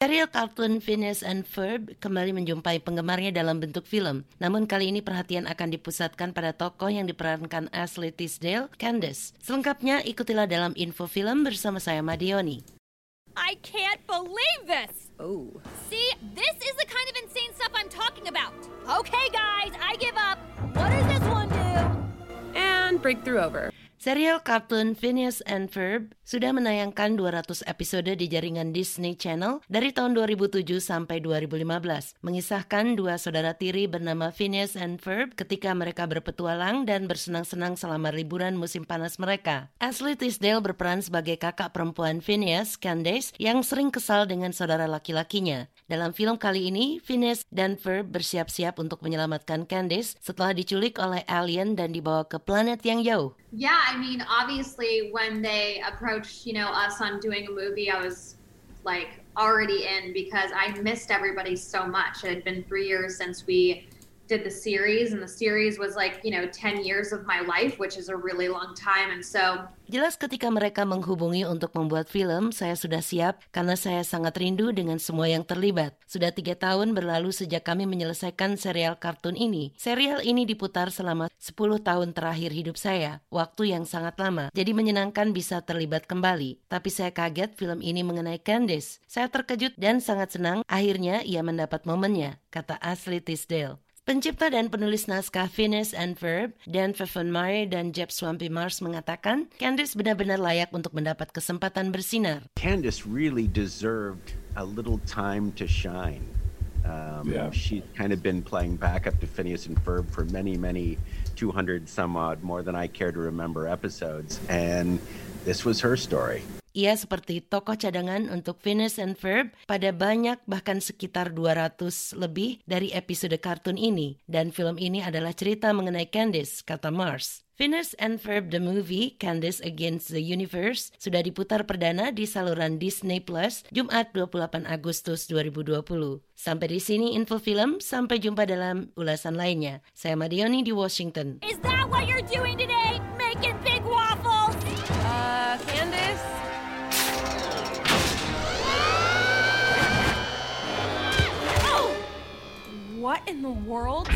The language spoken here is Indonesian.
Serial kartun Phineas and Ferb kembali menjumpai penggemarnya dalam bentuk film. Namun kali ini perhatian akan dipusatkan pada tokoh yang diperankan Ashley Tisdale, Candace. Selengkapnya ikutilah dalam info film bersama saya Madioni. I can't believe this! Oh. See, this is the kind of insane stuff I'm talking about. Okay, guys, I give up. What does this one do? And breakthrough over. Serial kartun Phineas and Ferb sudah menayangkan 200 episode di jaringan Disney Channel dari tahun 2007 sampai 2015, mengisahkan dua saudara tiri bernama Phineas and Ferb ketika mereka berpetualang dan bersenang-senang selama liburan musim panas mereka. Ashley Tisdale berperan sebagai kakak perempuan Phineas, Candace, yang sering kesal dengan saudara laki-lakinya. Dalam film kali ini, Phineas dan Ferb bersiap-siap untuk menyelamatkan Candace setelah diculik oleh alien dan dibawa ke planet yang jauh. Yeah, I mean, obviously, when they approached, you know, us on doing a movie, I was like already in because I missed everybody so much. It had been three years since we did the series, and the series was like, you know, 10 years of my life, which is a really long time. And so Jelas ketika mereka menghubungi untuk membuat film, saya sudah siap karena saya sangat rindu dengan semua yang terlibat. Sudah tiga tahun berlalu sejak kami menyelesaikan serial kartun ini. Serial ini diputar selama 10 tahun terakhir hidup saya, waktu yang sangat lama. Jadi menyenangkan bisa terlibat kembali. Tapi saya kaget film ini mengenai Candice. Saya terkejut dan sangat senang akhirnya ia mendapat momennya, kata Ashley Tisdale. Pencipta dan penulis naskah Phineas and Ferb, Dan Pfeffermeyer dan Jeb Swampy Mars mengatakan, Candice benar-benar layak untuk mendapat kesempatan bersinar. Candice really deserved a little time to shine. Um, Yeah. She's kind of been playing backup to Phineas and Ferb for many, many 200 some odd, more than I care to remember episodes. And this was her story. Ia seperti tokoh cadangan untuk Phineas and Ferb pada banyak bahkan sekitar 200 lebih dari episode kartun ini. Dan film ini adalah cerita mengenai Candice, kata Mars. Phineas and Ferb The Movie, Candice Against the Universe, sudah diputar perdana di saluran Disney Plus Jumat 28 Agustus 2020. Sampai di sini info film, sampai jumpa dalam ulasan lainnya. Saya Madioni di Washington. Is that what you're doing today? Making in the world?